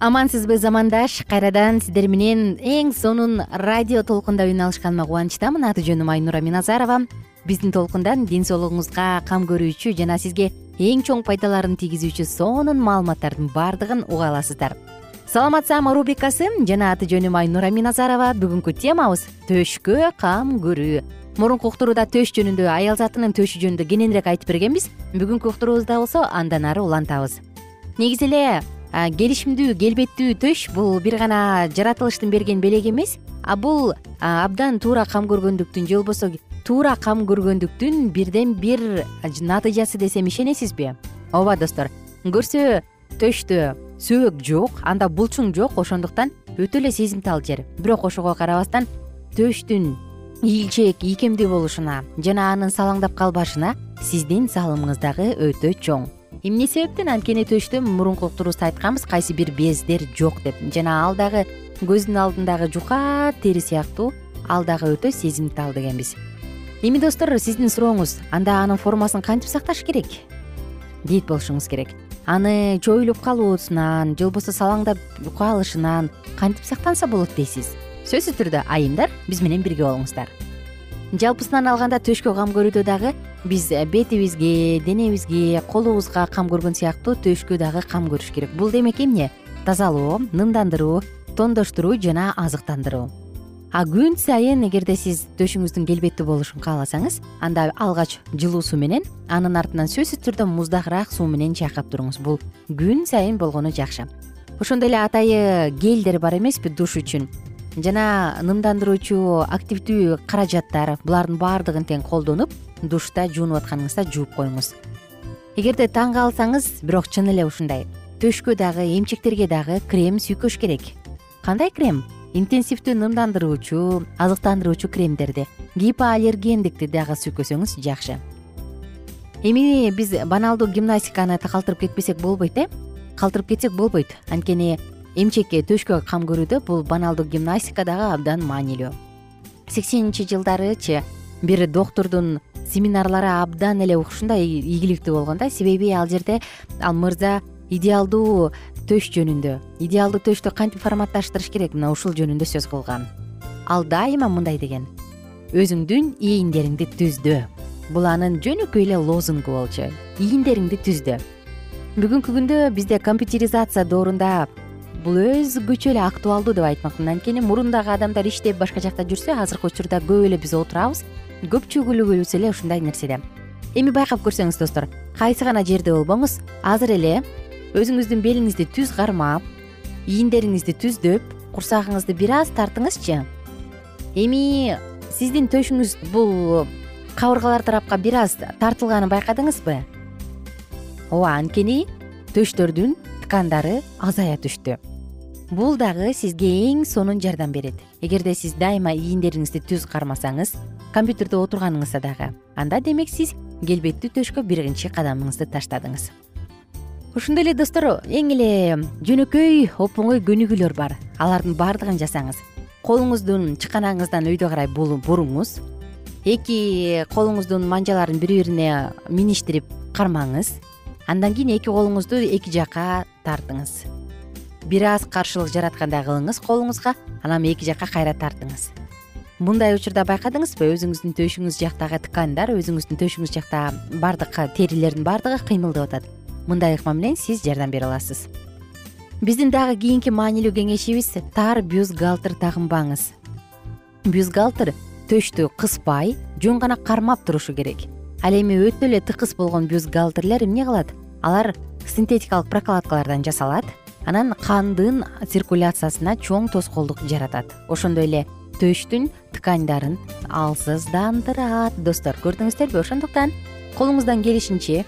амансызбы замандаш кайрадан сиздер менен эң сонун радио толкунда үн алышканыма кубанычтамын. Аты жөнүм айнура миназарова. Биздин толкундан ден соолугуңузга кам көрүүчү жана сизге эң чоң пайдаларын тийгизүүчү сонун маалыматтардын баардыгын уга аласыздар. Саламат саама рубрикасы жана аты жөнүм айнура миназарова. Бүгүнкү темабыз төшкө кам көрүү. Мурунку уктурууда төш жөнүндө аял затынын төшү жөнүндө кененирээк айтып бергенбиз. Бүгүнкү уктуруубузда болсо андан ары улантабыз. Негизи эле келишимдүү келбеттүү төш бул бир гана жаратылыштын берген белеги эмес. А бул абдан туура кам көргөндүктүн же болбосо туура кам көргөндүктүн бирден бир натыйжасы десем ишенесизби? Ооба достор көрсө төштө сөөк жок анда булчуң жок ошондуктан өтө эле сезимтал жер. Бирок ошого карабастан төштүн ийилчээк ийкемдүү болушуна жана анын салаңдап калбашына сиздин салымыңыз дагы өтө чоң эмне себептен? Анткени төштө мурунку уктуруубузда айтканбыз кайсы бир бездер жок деп. Жана ал дагы көздүн алдындагы жука тери сыяктуу ал дагы өтө сезимтал дегенбиз. Эми достор сиздин сурооңуз анда анын формасын кантип сакташ керек? Дейт болушуңуз керек. Аны чоюлуп калуусунан же болбосо салаңдап калышынан кантип сактанса болот дейсиз? Сөзсүз түрдө айымдар биз менен бирге болуңуздар жалпысынан алганда төшкө кам көрүүдө дагы биз бетибизге денебизге колубузга кам көргөн сыяктуу төшкө дагы кам көрүш керек. Бул демек эмне? Тазалоо нымдандыруу тоңдоштуруу жана азыктандыруу. А күн сайын эгерде сиз төшүңүздүн келбеттүү болушун кааласаңыз анда алгач жылуу суу менен анын артынан сөзсүз түрдө муздагыраак суу менен чайкап туруңуз. Бул күн сайын болгону жакшы. Ошондой эле атайы гелдер бар эмеспи душ үчүн жана нымдандыруучу активдүү каражаттар булардын баардыгын тең колдонуп душта жуунуп атканыңызда жууп коюңуз. Эгерде таң калсаңыз бирок чын эле ушундай. Төшкө дагы эмчектерге дагы крем сүйкөш керек. Кандай крем? Интенсивдүү нымдандыруучу азыктандыруучу кремдерди гипоаллергендикти дагы сүйкөсөңүз жакшы. Эми биз баналдуу гимнастиканы калтырып кетпесек болбойт э? Калтырып кетсек болбойт. Анткени эмчекке төшкө кам көрүүдө бул баналдуу гимнастика дагы абдан маанилүү. Сексенинчи жылдарычы бир доктурдун семинарлары абдан эле ушундай ийгиликтүү болгон да. Себеби ал жерде ал мырза идеалдуу төш жөнүндө идеалдуу төштү кантип форматташтырыш керек? Мына ушул жөнүндө сөз кылган. Ал дайыма мындай деген. Өзүңдүн ийиндериңди түздө. Бул анын жөнөкөй эле лозунгу болчу. Ийиндериңди түздө. Бүгүнкү күндө бизде компьютеризация доорунда бул өзгөчө эле актуалдуу деп айтмакмын анткени мурун дагы адамдар иштеп башка жакта жүрсө азыркы учурда көп эле биз отурабыз көпчүлүгүбүз эле ушундай нерседе. Эми байкап көрсөңүз достор кайсы гана жерде болбоңуз? Азыр эле өзүңүздүн белиңизди түз кармап ийиндериңизди түздөп курсагыңызды бир аз тартыңызчы. Эми сиздин төшүңүз бул кабыргалар тарапка бир аз тартылганын байкадыңызбы? Ооба анткени төштөрдүн ткандары азая түштү. Бул дагы сизге эң сонун жардам берет. Эгерде сиз дайыма ийиндериңизди түз кармасаңыз компьютерде отурганыңызда дагы анда демек сиз келбеттүү төшкө биринчи кадамыңызды таштадыңыз. Ошондой эле достор эң эле жөнөкөй оп оңой көнүгүүлөр бар. Алардын баардыгын жасаңыз. Колуңуздун чыканагыңыздан өйдө карай буруңуз эки колуңуздун манжаларын бири бирине миништирип кармаңыз. Андан кийин эки колуңузду эки жакка тартыңыз. Бир аз каршылык жараткандай кылыңыз колуңузга анан эки жакка кайра тартыңыз. Мындай учурда байкадыңызбы өзүңүздүн төшүңүз жактагы тканьдар өзүңүздүн төшүңүз жакта баардык терилердин баардыгы кыймылдап атат. Мындай ыкма менен сиз жардам бере аласыз. Биздин дагы кийинки маанилүү кеңешибиз тар бюстгалтер тагынбаңыз. Бюстгалтер төштү кыспай жөн гана кармап турушу керек. Ал эми өтө эле тыкыз болгон бюстгалтерлер эмне кылат? Алар синтетикалык прокладкалардан жасалат. Анан кандын циркуляциясына чоң тоскоолдук жаратат. Ошондой эле төштүн тканьдарын алсыздандырат. Достор көрдүңүздөрбү ошондуктан? Колуңуздан келишинче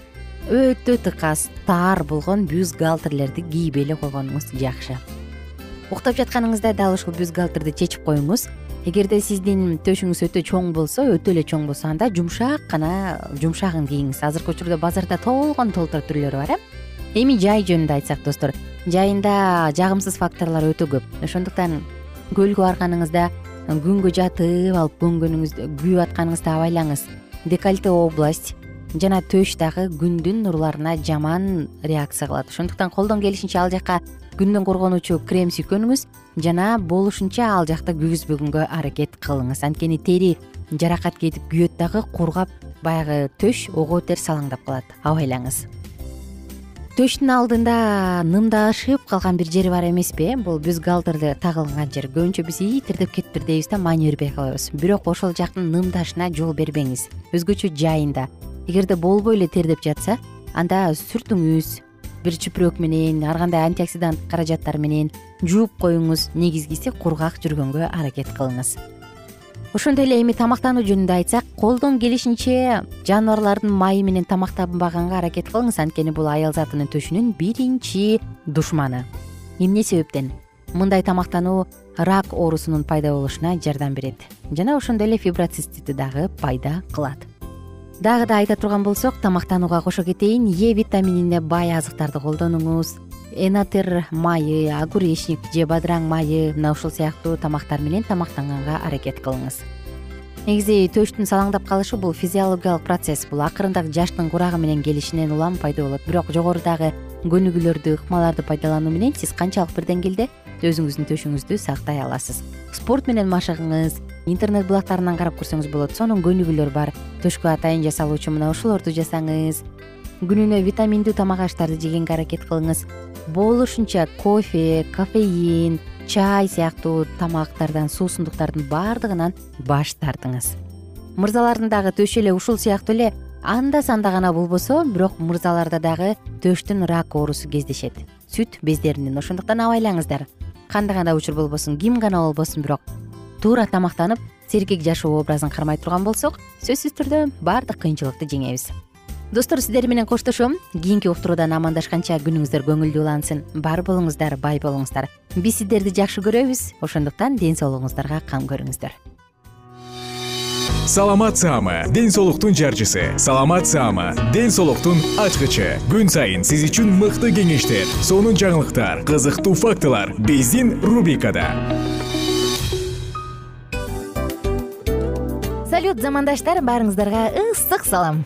өтө тыказ таар болгон бюстгалтерлерди кийбей эле койгонуңуз жакшы. Уктап жатканыңызда дал ушул бюстгалтерди чечип коюңуз. Эгерде сиздин төшүңүз өтө чоң болсо өтө эле чоң болсо анда жумшак гана жумшагын кийиңиз. Азыркы учурда базарда толгон толтура түрлөрү бар э эми жай жөнүндө айтсак достор жайында жагымсыз факторлор өтө көп. Ошондуктан көлгө барганыңызда күнгө жатып алып көнгөнүңүздө күйүп атканыңызды абайлаңыз. Декольте область жана төш дагы күндүн нурларына жаман реакция кылат. Ошондуктан колдон келишинче ал жака күндөн коргонуучу крем сүйкөңүз жана болушунча ал жакта күйгүзбөгөнгө аракет кылыңыз. Анткени тери жаракат кетип күйөт дагы кургап баягы төш ого бетер салаңдап калат. Абайлаңыз төштүн алдында нымдашып калган бир жери бар эмеспи э? Бул бюстгалтерди тагылган жер. Көбүнчө биз ии тирдеп кетиптир дейбиз да маани калабыз бирок ошол жактын нымдашына жол бербеңиз. Өзгөчө жайында. Эгерде болбой эле тердеп жатса анда сүртүңүз бир чүпүрөк менен ар кандай антиоксидант каражаттар менен жууп коюңуз. Негизгиси кургак жүргөнгө аракет кылыңыз ошондой эле эми тамактануу жөнүндө айтсак колдон келишинче жаныбарлардын майы менен тамактанбаганга аракет кылыңыз. Анткени бул аял затынын төшүнүн биринчи душманы. Эмне себептен? Мындай тамактануу рак оорусунун пайда болушуна жардам берет. Жана ошондой эле фиброциститти дагы пайда кылат. Дагы да айта турган болсок тамактанууга кошо кетейин. Е витаминине бай азыктарды колдонуңуз энатер майы огуречник же бадыраң майы мына ушул сыяктуу тамактар менен тамактанганга аракет кылыңыз. Негизи төштүн салаңдап калышы бул физиологиялык процесс. Бул акырында жаштын курагы менен келишинен улам пайда болот. Бирок жогорудагы көнүгүүлөрдү ыкмаларды пайдалануу менен сиз канчалык бир деңгээлде өзүңүздүн төшүңүздү сактай аласыз. Спорт менен машыгыңыз интернет булактарынан карап көрсөңүз болот. Сонун көнүгүүлөр бар. Төшкө атайын жасалуучу мына ушулорду жасаңыз күнүнө витаминдүү тамак аштарды жегенге аракет кылыңыз. Болушунча кофе кофеин чай сыяктуу тамактардан суусундуктардын баардыгынан баш тартыңыз. Мырзалардын дагы төшү эле ушул сыяктуу эле анда санда гана болбосо бирок мырзаларда дагы төштүн рак оорусу кездешет. Сүт бездеринин ошондуктан абайлаңыздар. Кандай гана учур болбосун ким гана болбосун бирок туура тамактанып сергек жашоо образын кармай турган болсок сөзсүз түрдө баардык кыйынчылыкты жеңебиз достор сиздер менен коштошом. Кийинки уктуруудан амандашканча күнүңүздөр көңүлдүү улансын. Бар болуңуздар бай болуңуздар. Биз сиздерди жакшы көрөбүз. Ошондуктан ден соолугуңуздарга кам көрүңүздөр. Саламат саама ден соолуктун жарчысы. Саламат саама ден соолуктун ачкычы. Күн сайын сиз үчүн мыкты кеңештер сонун жаңылыктар кызыктуу фактылар биздин рубрикада. Салют замандаштар баарыңыздарга ысык салам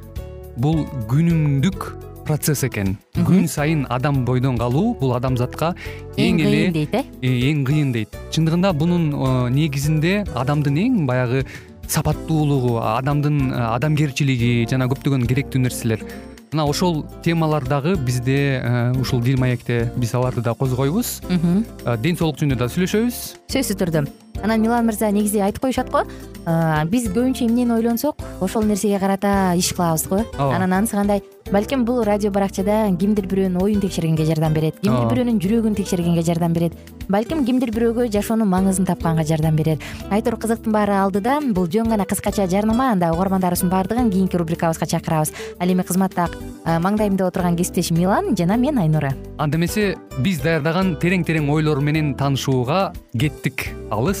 бул күнүмдүк процесс экен. Күн сайын адам бойдон калуу бул адамзатка эң эле кыйын дейт э? э эң кыйын дейт. Чындыгында бунун э, негизинде адамдын эң баягы сапаттуулугу адамдын адамгерчилиги жана көптөгөн керектүү нерселер. Мына ошол темалар дагы бизде э, ушул дил маекте биз аларды да козгойбуз. Э, ден соолук жөнүндө да сүйлөшөбүз. Сөзсүз түрдө анан милан мырза негизи айтып коюшат го. Биз көбүнчө эмнени ойлонсок? Ошол нерсеге карата иш кылабыз го. Ооба. Анан анысы кандай? Балким бул радио баракчада кимдир бирөөнүн оюн текшергенге жардам берет кимдир бирөөнүн жүрөгүн текшергенге жардам берет. Балким кимдир бирөөгө жашоонун маңызын тапканга жардам берет. Айтор кызыктын баары алдыда бул жөн гана кыскача жарнама анда угармандарыбыздын баардыгын кийинки рубрикабызга чакырабыз. Ал эми кызматта маңдайымда отурган кесиптешим милан жана мен айнура. Анда эмесе биз даярдаган терең терең ойлор менен таанышууга кеттик. Алыс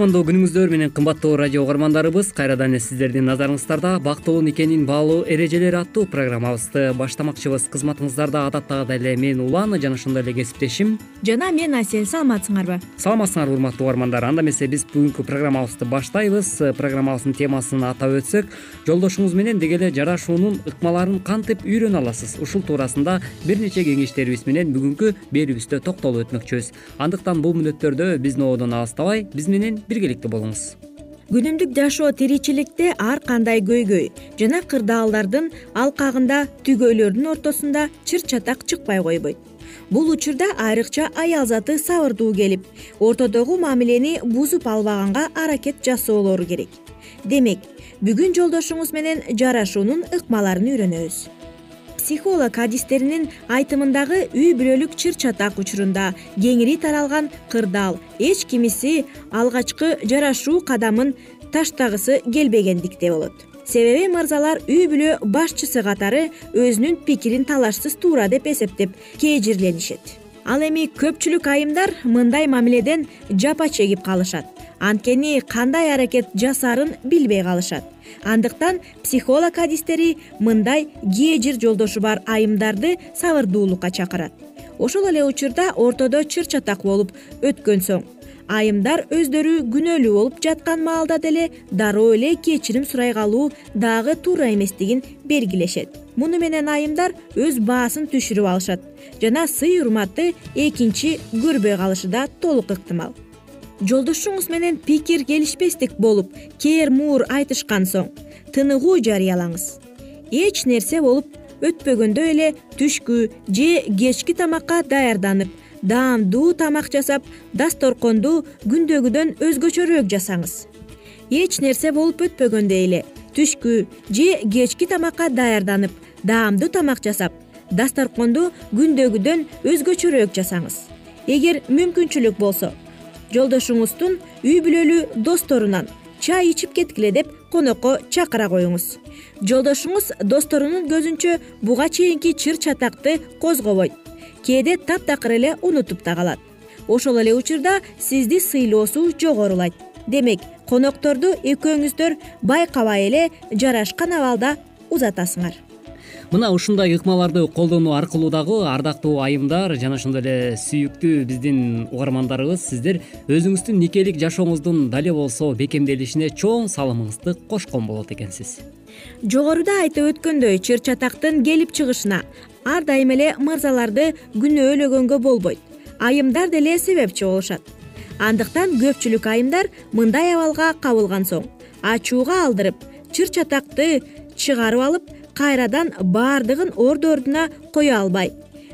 кутмандуу күнүңүздөр менен кымбаттуу радио угармандарыбыз кайрадан эле сиздердин назарыңыздарда бактылуу никенин баалуу эрежелери аттуу программабызды баштамакчыбыз. Кызматыңыздарда адаттагыдай эле мен улан жана ошондой эле кесиптешим. Жана мен асель саламатсыңарбы саламатсыңарбы урматтуу угармандар. Анда эмесе биз бүгүнкү программабызды баштайбыз. Программабыздын темасын атап өтсөк жолдошуңуз менен деги эле жарашуунун ыкмаларын кантип үйрөнө аласыз? Ушул туурасында бир нече кеңештерибиз менен бүгүнкү берүүбүздө токтолуп өтмөкчүбүз. Андыктан бул мүнөттөрдө биздин ободон алыстабай биз менен биргеликте болуңуз. Күнүмдүк жашоо тиричиликте ар кандай көйгөй жана кырдаалдардын алкагында түгөйлөрдүн ортосунда чыр чатак чыкпай койбойт. Бул учурда айрыкча аял заты сабырдуу келип ортодогу мамилени бузуп албаганга аракет жасоолору керек. Демек бүгүн жолдошуңуз менен жарашуунун ыкмаларын үйрөнөбүз психолог адистеринин айтымындагы үй бүлөлүк чыр чатак учурунда кеңири таралган кырдаал эч кимиси алгачкы жарашуу кадамын таштагысы келбегендикте болот. Себеби мырзалар үй бүлө башчысы катары өзүнүн пикирин талашсыз туура деп эсептеп кээжирленишет ал эми көпчүлүк айымдар мындай мамиледен жапа чегип калышат. Анткени кандай аракет жасаарын билбей калышат. Андыктан психолог адистери мындай кээжир жолдошу бар айымдарды сабырдуулукка чакырат. Ошол эле учурда ортодо чыр чатак болуп өткөн соң айымдар өздөрү күнөөлүү болуп жаткан маалда деле дароо эле кечирим сурай калуу дагы туура эместигин белгилешет. Муну менен айымдар өз баасын түшүрүп алышат жана сый урматты экинчи көрбөй калышы да толук ыктымал. Жолдошуңуз менен пикир келишпестик болуп кээр муур айтышкан соң тыныгуу жарыялаңыз. Эч нерсе болуп өтпөгөндөй эле түшкү же кечки тамакка даярданып даамдуу тамак жасап дасторконду күндөгүдөн өзгөчөрөөк жасаңыз. Эч нерсе болуп өтпөгөндөй эле түшкү же кечки тамакка даярданып даамдуу тамак жасап дасторконду күндөгүдөн өзгөчөрөөк жасаңыз. Эгер мүмкүнчүлүк болсо жолдошуңуздун үй бүлөлүү досторунан чай ичип кеткиле деп конокко чакыра коюңуз. Жолдошуңуз досторунун көзүнчө буга чейинки чыр чатакты козгобойт кээде таптакыр эле унутуп да калат. Ошол эле учурда сизди сыйлоосу жогорулайт. Демек конокторду экөөңүздөр байкабай эле жарашкан абалда узатасыңар. Мына ушундай ыкмаларды колдонуу аркылуу дагы ардактуу айымдар жана ошондой эле сүйүктүү биздин угармандарыбыз сиздер өзүңүздүн никелик жашооңуздун дал эле болсо бекемделишине чоң салымыңызды кошкон болот экенсиз жогоруда айтып өткөндөй чыр чатактын келип чыгышына ар дайым эле мырзаларды күнөөлөгөнгө болбойт. Айымдар деле себепчи болушат. Андыктан көпчүлүк айымдар мындай абалга кабылган соң ачууга алдырып чыр чатакты чыгарып алып кайрадан баардыгын орду ордуна кое албай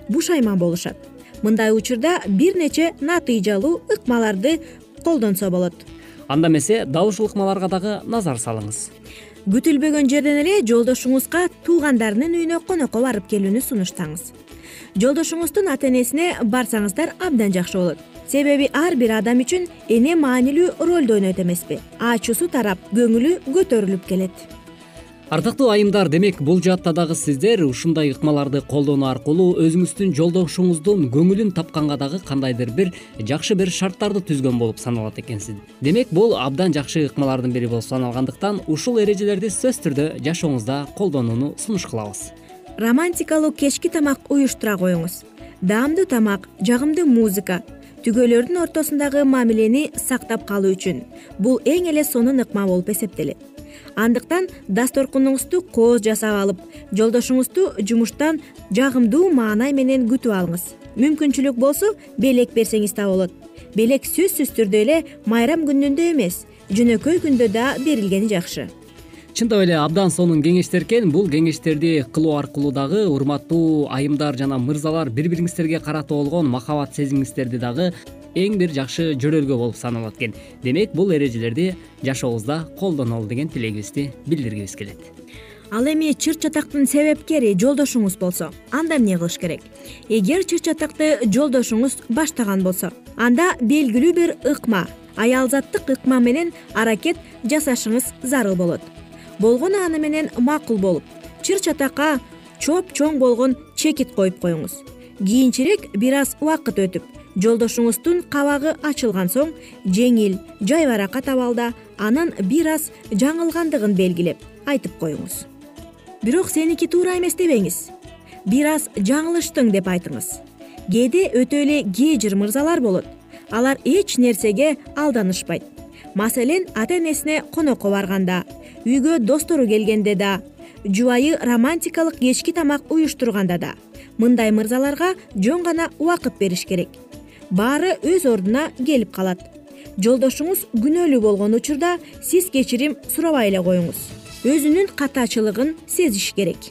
бушайман болушат. Мындай учурда бир нече натыйжалуу ыкмаларды колдонсо болот. Анда эмесе дал ушул ыкмаларга дагы назар салыңыз күтүлбөгөн жерден эле жолдошуңузга туугандарынын үйүнө конокко барып келүүнү сунуштаңыз. Жолдошуңуздун ата энесине барсаңыздар абдан жакшы болот. Себеби ар бир адам үчүн эне маанилүү ролду ойнойт эмеспи. Ачуусу тарап көңүлү көтөрүлүп келет ардактуу айымдар демек бул жаатта дагы сиздер ушундай ыкмаларды колдонуу аркылуу өзүңүздүн жолдошуңуздун көңүлүн тапканга дагы кандайдыр бир жакшы бир шарттарды түзгөн болуп саналат экенсиз. Демек бул абдан жакшы ыкмалардын бири болуп саналгандыктан ушул эрежелерди сөзсүз түрдө жашооңузда колдонууну сунуш кылабыз. Романтикалуу кечки тамак уюштура коюңуз. Даамдуу тамак жагымдуу музыка түгөйлөрдүн ортосундагы мамилени сактап калуу үчүн. Бул эң эле сонун ыкма болуп эсептелет андыктан дасторконуңузду кооз жасап алып жолдошуңузду жумуштан жагымдуу маанай менен күтүп алыңыз. Мүмкүнчүлүк болсо белек берсеңиз да болот. Белек сөзсүз түрдө эле майрам күнүндө эмес жөнөкөй күндө да берилгени жакшы. Чындап эле абдан сонун кеңештер экен. Бул кеңештерди кылуу аркылуу дагы урматтуу айымдар жана мырзалар бири бириңиздерге карата болгон махабат сезимиңиздерди дагы эң бир жакшы жөнөлгө болуп саналат экен. Демек бул эрежелерди жашообузда колдонолу деген тилегибизди билдиргибиз келет. Ал эми чыр чатактын себепкери жолдошуңуз болсо анда эмне кылыш керек? Эгер чыр чатакты жолдошуңуз баштаган болсо анда белгилүү бир ыкма аялзаттык ыкма менен аракет жасашыңыз зарыл болот. Болгону аны менен макул болуп чыр чатакка чоп чоң болгон чекит коюп коюңуз. Кийинчерээк бир аз убакыт өтүп жолдошуңуздун кабагы ачылган соң жеңил жайбаракат абалда анын бир аз жаңылгандыгын белгилеп айтып коюңуз. Бирок сеники туура эмес дебеңиз. Бир аз жаңылыштың деп айтыңыз. Кээде өтө эле кээжир мырзалар болот. Алар эч нерсеге алданышпайт. Маселен ата энесине конокко барганда үйгө достору келгенде да жубайы романтикалык кечки тамак уюштурганда да мындай мырзаларга жөн гана убакыт бериш керек баары өз ордуна келип калат. Жолдошуңуз күнөөлүү болгон учурда сиз кечирим сурабай эле коюңуз. Өзүнүн катачылыгын сезиш керек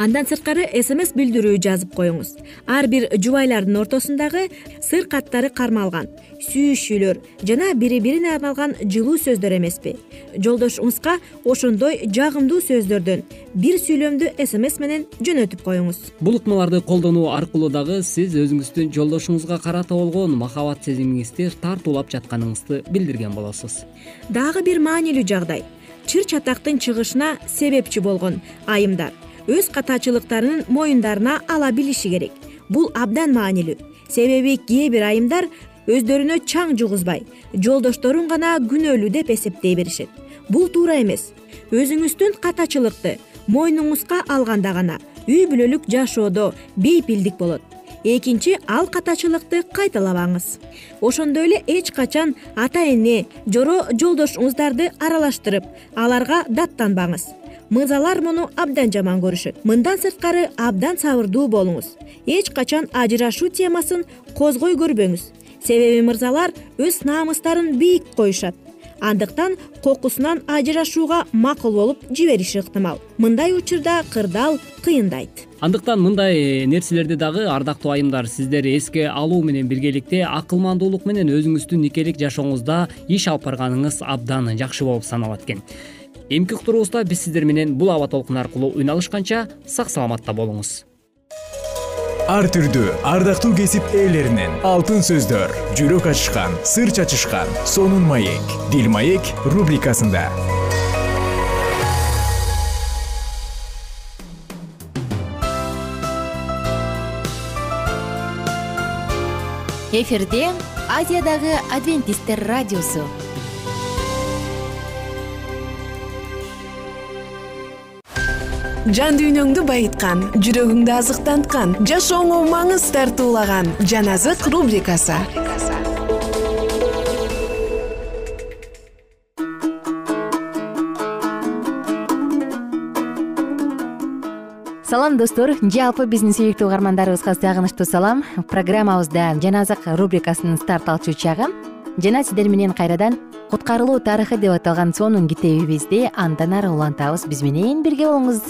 андан сырткары смс билдирүү жазып коюңуз. Ар бир жубайлардын ортосундагы сыр каттары кармалган сүйүшүүлөр жана бири бирине арналган жылуу сөздөр эмеспи. Жолдошуңузга ошондой жагымдуу сөздөрдөн бир сүйлөмдү смс менен жөнөтүп коюңуз. Бул ыкмаларды колдонуу аркылуу дагы сиз өзүңүздүн жолдошуңузга карата болгон махабат сезимиңизди тартуулап жатканыңызды билдирген болосуз. Дагы бир маанилүү жагдай. Чыр чатактын чыгышына себепчи болгон айымдар өз катачылыктарын моюндарына ала билиши керек. Бул абдан маанилүү. Себеби кээ бир айымдар өздөрүнө чаң жугузбай жолдошторун гана күнөөлүү деп эсептей беришет. Бул туура эмес. Өзүңүздүн катачылыкты мойнуңузга алганда гана үй бүлөлүк жашоодо бейпилдик болот. Экинчи ал катачылыкты кайталабаңыз. Ошондой эле эч качан ата эне жоро жолдошуңуздарды аралаштырып аларга даттанбаңыз мырзалар муну абдан жаман көрүшөт. Мындан сырткары абдан сабырдуу болуңуз. Эч качан ажырашуу темасын козгой көрбөңүз. Себеби мырзалар өз намыстарын бийик коюшат. Андыктан кокусунан ажырашууга макул болуп жибериши ыктымал. Мындай учурда кырдаал кыйындайт. Андыктан мындай нерселерди дагы ардактуу айымдар сиздер эске алуу менен биргеликте акылмандуулук менен өзүңүздүн никелик жашооңузда иш алып барганыңыз абдан жакшы болуп саналат экен эмки уктуруубузда биз сиздер менен бул аба толкуну аркылуу үн алышканча сак саламатта болуңуз. Ар түрдүү ардактуу кесип ээлеринен алтын сөздөр жүрөк ачышкан сыр чачышкан сонун маек дил маек рубрикасында. Эфирде азиядагы адвентисттер радиосу жан дүйнөңдү байыткан жүрөгүңдү азыктанткан жашооңо маңыз тартуулаган жан азык рубрикасы. Салам достор. Жалпы биздин сүйүктүү угармандарыбызга сагынычтуу салам. Программабызда жан азык рубрикасынын старт алчу чагы. Жана сиздер менен кайрадан куткарылуу тарыхы деп аталган сонун китебибизди андан ары улантабыз. Биз менен бирге болуңуз.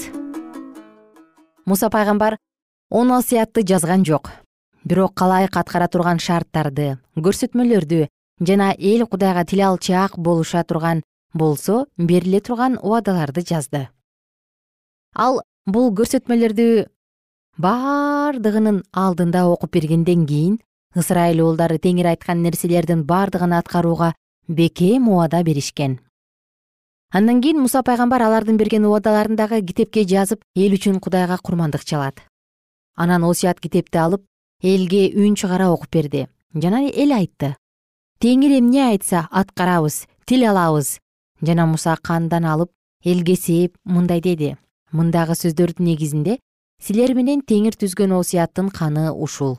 Муса пайгамбар он осуятты жазган жок. Бирок калайык аткара турган шарттарды көрсөтмөлөрдү жана эл кудайга тил алчаак болуша турган болсо бериле турган убадаларды жазды. Ал бул көрсөтмөлөрдү баардыгынын алдында окуп бергенден кийин ысрайыл уулдары теңир айткан нерселердин бардыгын аткарууга бекем убада беришкен. Андан кийин муса пайгамбар алардын берген убадаларын дагы китепке жазып эл үчүн кудайга курмандык чалат анан осуят китепти алып элге үн чыгара окуп берди. Жана эл айтты. Теңир эмне айтса аткарабыз тил алабыз жана муса кандан алып элге сээп мындай деди. Мындагы сөздөрдүн негизинде силер менен теңир түзгөн осуяттын каны ушул.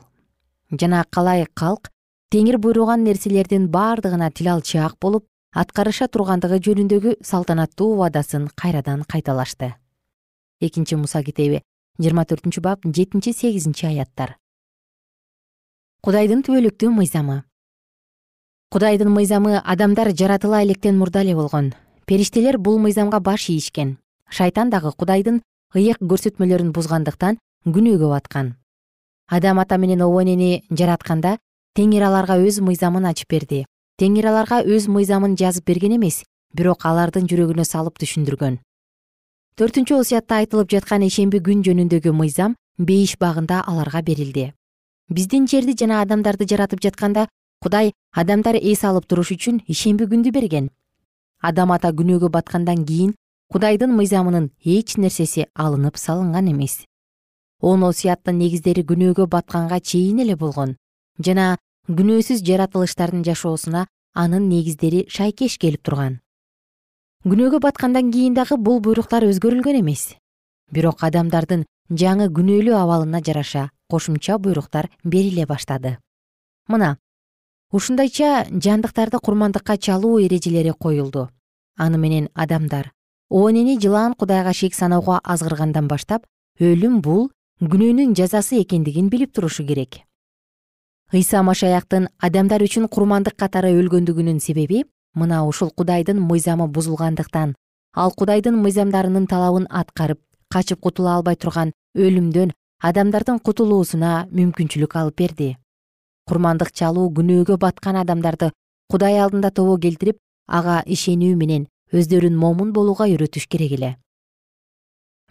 Жана калайык калк теңир буйруган нерселердин бардыгына тил алчаак болуп аткарыша тургандыгы жөнүндөгү салтанаттуу убадасын кайрадан кайталашты. Экинчи муса китеби жыйырма төртүнчү бап жетинчи сегизинчи аяттар. Кудайдын түбөлүктүү мыйзамы. Кудайдын мыйзамы адамдар жаратыла электен мурда эле болгон. Периштелер бул мыйзамга баш ийишкен. Шайтан дагы кудайдын ыйык көрсөтмөлөрүн бузгандыктан күнөөгө баткан адам ата менен обо энени жаратканда теңир аларга өз мыйзамын ачып берди. Теңир аларга өз мыйзамын жазып берген эмес бирок алардын жүрөгүнө салып түшүндүргөн. Төртүнчү осуятта айтылып жаткан ишемби күн жөнүндөгү мыйзам бейиш багында аларга берилди. Биздин жерди жана адамдарды жаратып жатканда кудай адамдар эс алып туруш үчүн ишемби күндү берген. Адам ата күнөөгө баткандан кийин кудайдын мыйзамынын эч нерсеси алынып салынган эмес. Он осуяттын негиздери күнөөгө батканга чейин эле болгон жана күнөөсүз жаратылыштардын жашоосуна анын негиздери шайкеш келип турган. Күнөөгө баткандан кийин дагы бул буйруктар өзгөрүлгөн эмес. Бирок адамдардын жаңы күнөөлүү абалына жараша кошумча буйруктар бериле баштады. Мына ушундайча жандыктарды курмандыкка чалуу эрежелери коюлду. Аны менен адамдар оонени жылаан кудайга шек саноого азгыргандан баштап өлүм бул күнөөнүн жазасы экендигин билип турушу керек ыйса машаяктын адамдар үчүн курмандык катары өлгөндүгүнүн себеби мына ушул кудайдын мыйзамы бузулгандыктан ал кудайдын мыйзамдарынын талабын аткарып качып кутула албай турган өлүмдөн адамдардын кутулуусуна мүмкүнчүлүк алып берди. Курмандык чалуу күнөөгө баткан адамдарды кудай алдында тобо келтирип ага ишенүү менен өздөрүн момун болууга үйрөтүш керек эле.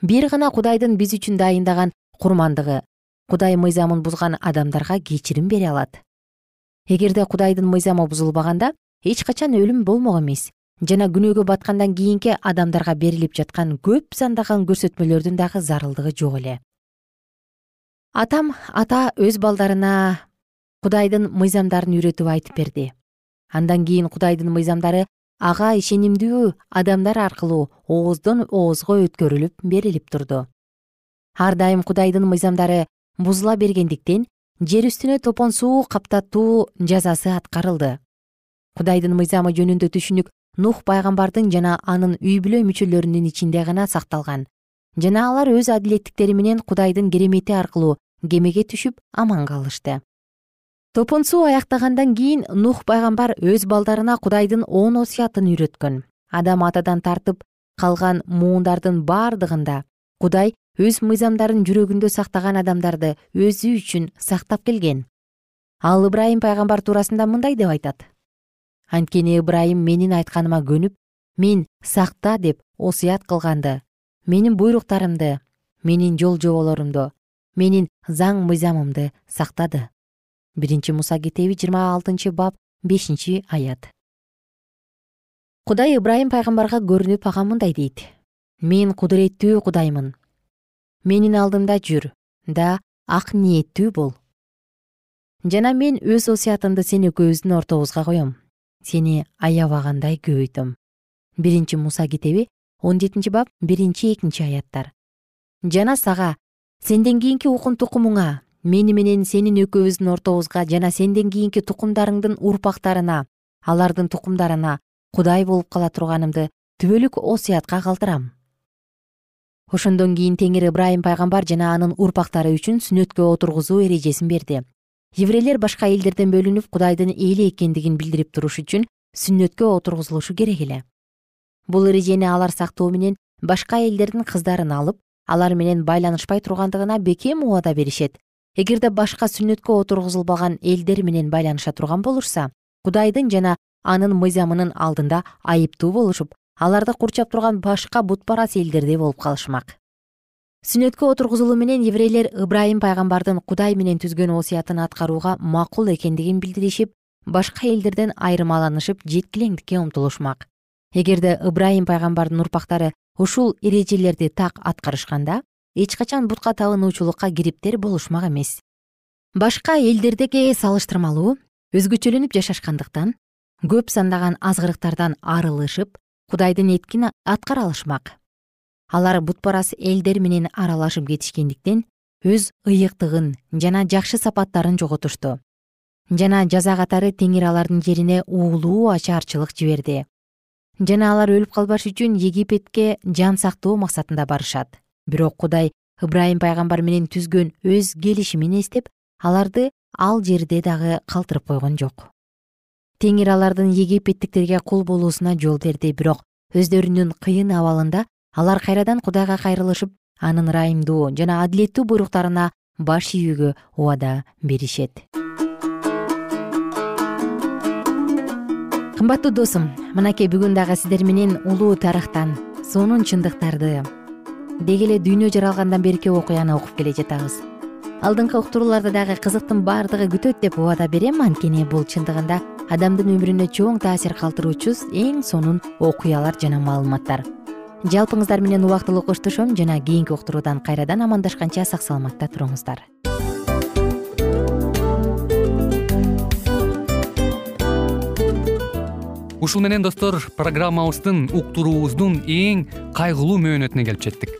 Бир гана кудайдын биз үчүн дайындаган курмандыгы кудай мыйзамын бузган адамдарга кечирим бере алат. Эгерде кудайдын мыйзамы бузулбаганда эч качан өлүм болмок эмес. Жана күнөөгө баткандан кийинки адамдарга берилип жаткан көп сандаган көрсөтмөлөрдүн дагы зарылдыгы жок эле. Атам ата өз балдарына кудайдын мыйзамдарын үйрөтүп айтып берди. Андан кийин кудайдын мыйзамдары ага ишенимдүү адамдар аркылуу ооздон оозго өткөрүлүп берилип турду ар дайым кудайдын мыйзамдары бузула бергендиктен жер үстүнө топон суу каптатуу жазасы аткарылды. Кудайдын мыйзамы жөнүндө түшүнүк нух пайгамбардын жана анын үй бүлө мүчөлөрүнүн ичинде гана сакталган. Жана алар өз адилеттиктери менен кудайдын керемети аркылуу кемеге түшүп аман калышты. Топон суу аяктагандан кийин нух пайгамбар өз балдарына кудайдын он осуятын үйрөткөн. Адам атадан тартып калган муундардын бардыгында кудай өз мыйзамдарын жүрөгүндө сактаган адамдарды өзү үчүн сактап келген. Ал ыбрайым пайгамбар туурасында мындай деп айтат. Анткени ыбрайым менин айтканыма көнүп мен сакта деп осуят кылганды. Менин буйруктарымды менин жол жоболорумду менин заң мыйзамымды сактады биринчи муса китеби жыйырма алтынчы бап бешинчи аят. Кудай ыбрайым пайгамбарга көрүнүп ага мындай дейт. Мен кудуреттүү кудаймын менин алдымда жүр да ак ниеттүү бол. Жана мен өз осуятымды сен экөөбүздүн ортобузга коем сени аябагандай көбөйтөм. Биринчи муса китеби он жетинчи бап биринчи экинчи аяттар. Жана сага сенден кийинки укум тукумуңа мени менен сенин экөөбүздүн ортобузга жана сенден кийинки тукумдарыңдын урпактарына алардын тукумдарына кудай болуп кала турганымды түбөлүк осуятка калтырам ошондон кийин теңир ыбрайым пайгамбар жана анын урпактары үчүн сүннөткө отургузуу эрежесин берди. Еврейлер башка элдерден бөлүнүп кудайдын эли экендигин билдирип туруш үчүн сүннөткө отургузулушу керек эле. Бул эрежени алар сактоо менен башка элдердин кыздарын алып алар менен байланышпай тургандыгына бекем убада беришет. Эгерде башка сүннөткө отургузулбаган элдер менен байланыша турган болушса кудайдын жана анын мыйзамынын алдында айыптуу болушуп аларды курчап турган башка бутпарас элдердей болуп калышмак. Сүннөткө отургузулуу менен еврейлер ыбрайым пайгамбардын кудай менен түзгөн осуятын аткарууга макул экендигин билдиришип башка элдерден айырмаланышып жеткилеңдикке умтулушмак. Эгерде ыбрайым пайгамбардын урпактары ушул эрежелерди так аткарышканда эч качан бутка табынуучулукка кириптер болушмак эмес. Башка элдердеги салыштырмалуу өзгөчөлөнүп жашашкандыктан көп сандаган азгырыктардан арылышып кудайдын эткин аткара алышмак алар бутпарас элдер менен аралашып кетишкендиктен өз ыйыктыгын жана жакшы сапаттарын жоготушту. Жана жаза катары теңир алардын жерине уулуу ачаарчылык жиберди. Жана алар өлүп калбаш үчүн египетке жан сактоо максатында барышат. Бирок кудай ыбрайым пайгамбар менен түзгөн өз келишимин эстеп аларды ал жерде дагы калтырып койгон жок теңир алардын египеттиктерге кул болуусуна жол берди. Бирок өздөрүнүн кыйын абалында алар кайрадан кудайга кайрылышып анын ырайымдуу жана адилеттүү буйруктарына баш ийүүгө убада беришет. Кымбаттуу досум мынакей бүгүн дагы сиздер менен улуу тарыхтан сонун чындыктарды деги эле дүйнө жаралгандан берки окуяны окуп келе жатабыз. Алдыңкы уктурууларды дагы кызыктын баардыгы күтөт деп убада берем анткени бул чындыгында адамдын өмүрүнө чоң таасир калтыруучу эң сонун окуялар жана маалыматтар. Жалпыңыздар менен убактылуу коштошом жана кийинки уктуруудан кайрадан амандашканча сак саламатта туруңуздар. Ушул менен достор программабыздын уктуруубуздун эң кайгылуу мөөнөтүнө келип жеттик